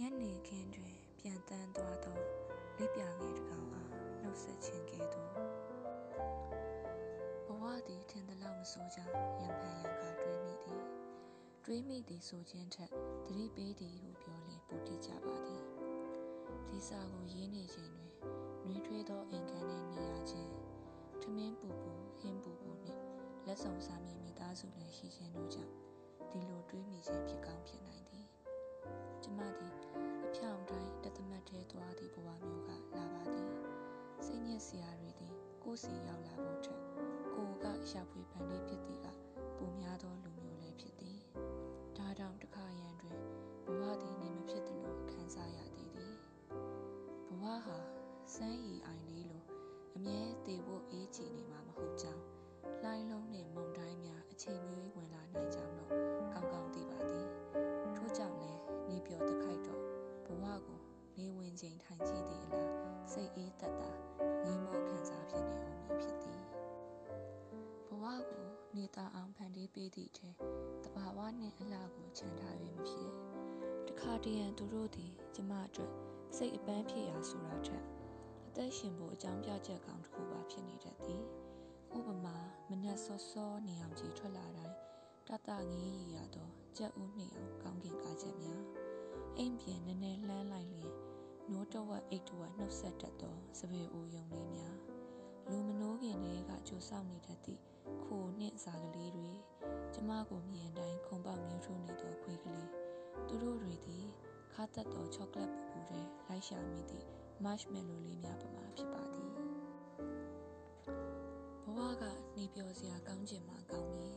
ညနေခင်းတွင်ပြန်တန်းသွားသော လိပ်ပြငယ်တစ်ကောင်အား နှုတ်ဆက်ခြင်းကဲ့သို့ ဘဝသည် ထင်သလောက်မဆိုးကြောင်း ရံဖန်ရံခါ တွေးမိသည် တွေးမိသည်ဆိုခြင်းထက် သတိပေးသည်ဟုပြောလျင် ပိုတိကြပါသည် ဒီစာကို ရေးနေခြင်းတွင်နှွေးထွေးသော အိမ်ခန်းနှင့်နေရခြင်း ထမင်းပူပူ ဟင်းပူပူနှင့် လက်ဆောင်စားမည်မိသားစုလည်း ရှိခြင်းတို့ကြောင့် ကိုယ်စီရောက်လာဖို့ထက်ကိုယ်ကရှာဖွေပန်းလေးဖြစ်သည်ကပိုများသောလူမျိုးလည်းဖြစ်သည်ဒါကြောင့်တစ်ခါရန်တွင်ဘဝသည်နေမဖြစ်သလိုခံစားရသည်သည်ဘဝဟာစမ်းရည်အိုင်လေး ပေးသည့်ထဲတဘာဝနှင့်အလှကိုခြံထား၍မဖြစ်တခါတရံသူတို့သည်ကျမအတွက်စိတ်အပန်းဖြစ်ရာဆိုတာထက်အသက်ရှင်ဖို့အကြောင်းပြချက်ကောင်းတစ်ခုပါဖြစ်နေတတ်သည်ဥပမာမနက်စောစောနေအောင်ကြီးထွက်လာတိုင်းတတငေးရရသောကြက်ဥနှင့်အောင်ကောင်းကင်ကားချက်များအိမ်ပြင်နည်းနည်းလှမ်းလိုက်လျင်နိုးတဝက်အိတ်တဝက်နှုတ်ဆက်တတ်သောစပယ်အိုယုံလေးများလူမနိုးခင်တည်းကကြိုဆောက်နေတတ်သည့်ခိုနှင့်စားကလေးတွေ ကျမကိုမြင်တိုင်းခုံပေါက်မြူးထိုးနေသောခွေးကလေးသူတို့တွေသည်ခါတက်သောချောကလက်ပူပူထဲလိုက်ရှာမိသည့် marshmallow လေးများပမာဖြစ်ပါသည်ဘဝကနေပျော်စရာကောင်းချင်မှကောင်းမည်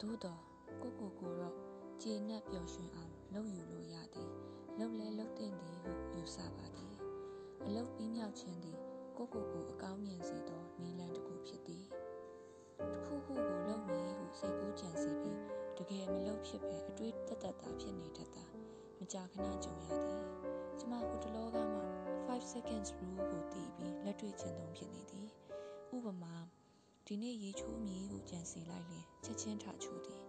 သို့တော့ကိုကိုကိုတော့ကျေနပ်ပျော်ရွှင်အောင်လုပ်ယူလို့ရသည်လှုပ်လဲလှုပ်တင်သည်ဟုယူဆပါသည်အလုတ်ပြီးမြောက်ခြင်းသည်ကိုကိုကိုအကောင်းမြင်စေသောနီလန်တစ်ခုဖြစ်သည် ကယ်မလုပ်ဖြစ်ပဲအတွေးတက်တက်တာဖြစ်နေတတ်တာမကြာခဏကြုံရသည်ကျမဟိုတလောကမှ5 seconds rule ကိုတည်ပြီးလက်တွေ့ကျင့်သုံးဖြစ်နေသည်ဥပမာဒီနေ့ရေချိုးမည်ဟုကြံစီလိုက်လျင်ချက်ချင်းထချိုးသည်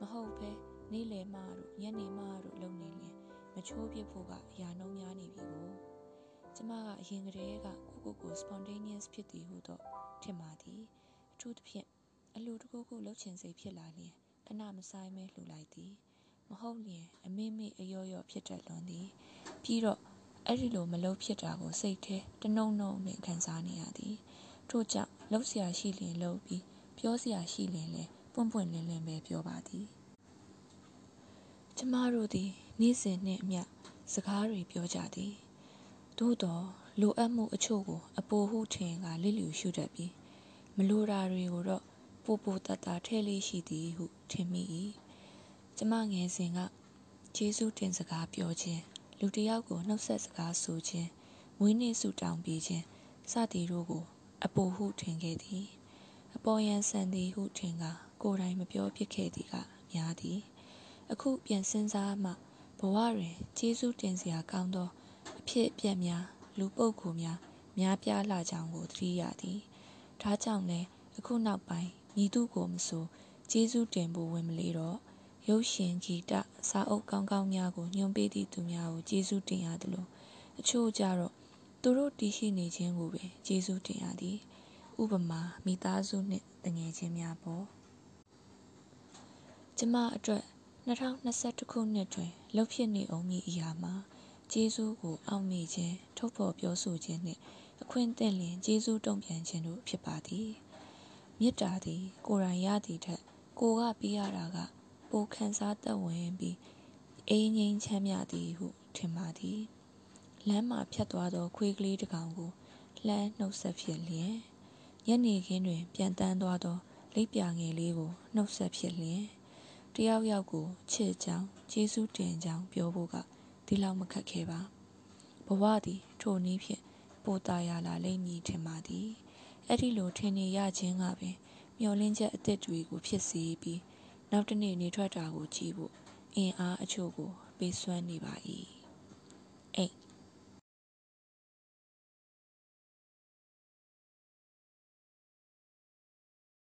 မဟုတ်ဘဲနေ့လယ်မှတို့ညနေမှတို့လုပ်နေလျင်မချိုးပြဖို့ကအရာနှုံးများနေပြီကိုကျမကအရင်ကတည်းကကိုကိုကို spontaneous ဖြစ်သည်ဟုတော့ထင်ပါသည်အထူးသဖြင့်အလူတကူကူလှုပ်ချင်စိတ်ဖြစ်လာလျင် ခဏမဆိုင်မဲလှူလိုက်သည်မဟုတ်လျင်အမေမေအယောယောဖြစ်တတ်လွန်သည်ပြီးတော့အဲ့ဒီလိုမလုံးဖြစ်တာကိုစိတ်ထဲတနှုံနှုံနဲ့ခံစားနေရသည်ထို့ကြောင့်လှုပ်ရှားရှိလျင်လှုပ်ပြီးပြောစရာရှိလျင်လည်းပွန့်ပွန့်လင်းလင်းပဲပြောပါသည်ကျမတို့သည်နေ့စဉ်နှင့်အမျှစကားတွေပြောကြသည်သို့တော့လိုအပ်မှုအချို့ကိုအပိုဟုထင်ကလစ်လျူရှုတတ်ပြီးမလိုတာတွေကိုတော့ ပိုပိုတတထဲလေးရှိသည်ဟုထင်မိ၏ကျမငယ်စဉ်ကကျေးဇူးတင်စကားပြောခြင်းလူတစ်ယောက်ကိုနှုတ်ဆက်စကားဆိုခြင်းမွေးနေ့ဆုတောင်းပေးခြင်းစသည်တို့ကို အပိုဟုထင်ခဲ့သည် အပေါ်ယံဆန်သည်ဟုထင်ကကိုယ်တိုင်မပြောဖြစ်ခဲ့သည်ကများသည် အခုပြန်စဉ်းစားမှဘဝတွင်ကျေးဇူးတင်စရာကောင်းသောအဖြစ်အပျက်များလူပုဂ္ဂိုလ်များများပြားလာကြောင်းကိုသတိရသည်ဒါကြောင့်လည်းအခုနောက်ပိုင်း မိသူကိုမဆိုကျေးဇူးတင်ဖို့ဝင်မလေးတော့ရုပ်ရှင်ဂီတစာအုပ်ကောင်းကောင်းများကိုညွှန်ပေးသည့်သူများကိုကျေးဇူးတင်ရတယ်လို့အချို့ကြတော့သူတို့တည်ရှိနေခြင်းကိုပဲကျေးဇူးတင်ရသည် ဥပမာမိသားစုနှင့်တငယ်ချင်းများပေါ့ကျမအတွက်2021ခုနှစ်တွင်လှုပ်ဖြစ်နေအောင်မည်အရာမှာကျေးဇူးကိုအောက်မေ့ခြင်းထုတ်ဖော်ပြောဆိုခြင်းနှင့်အခွင့်အသင့်လျင်ကျေးဇူးတုံ့ပြန်ခြင်းတို့ဖြစ်ပါသည် မေတ္တာသည် ကိုယ်တိုင်ရသည်ထက် ကိုကပေးရတာက ပိုခံစားသက်ဝင်ပြီးအိမ်ငိမ့်ချမ်းမြသည်ဟု ထင်ပါသည် လမ်းမှာဖြတ်သွားသော ခွေးကလေးတစ်ကောင်ကို လှမ်းနှုတ်ဆက်ဖြစ်လျင်ညနေခင်းတွင်ပြန်တန်းသွားသော လိပ်ပြာငယ်လေးကို နှုတ်ဆက်ဖြစ်လျင်တယောက်ယောက်ကို ချစ်ကြောင်း ကျေးဇူးတင်ကြောင်း ပြောဖို့က ဒီလောက်မခက်ခဲပါ ဘဝသည် ထိုနည်းဖြင့် ပိုတာရလာလိမ့်မည် ထင်ပါသည် အဲ့ဒီလိုထင်နေရခြင်းကပင်မျောလင်းချက်အသစ်တွေကိုဖြစ်စေပြီးနောက်တစ်နေ့နေထွက်တာကိုကြည့်ဖို့အင်အားအချို့ကိုပေးစွမ်းနေပါ၏အိတ်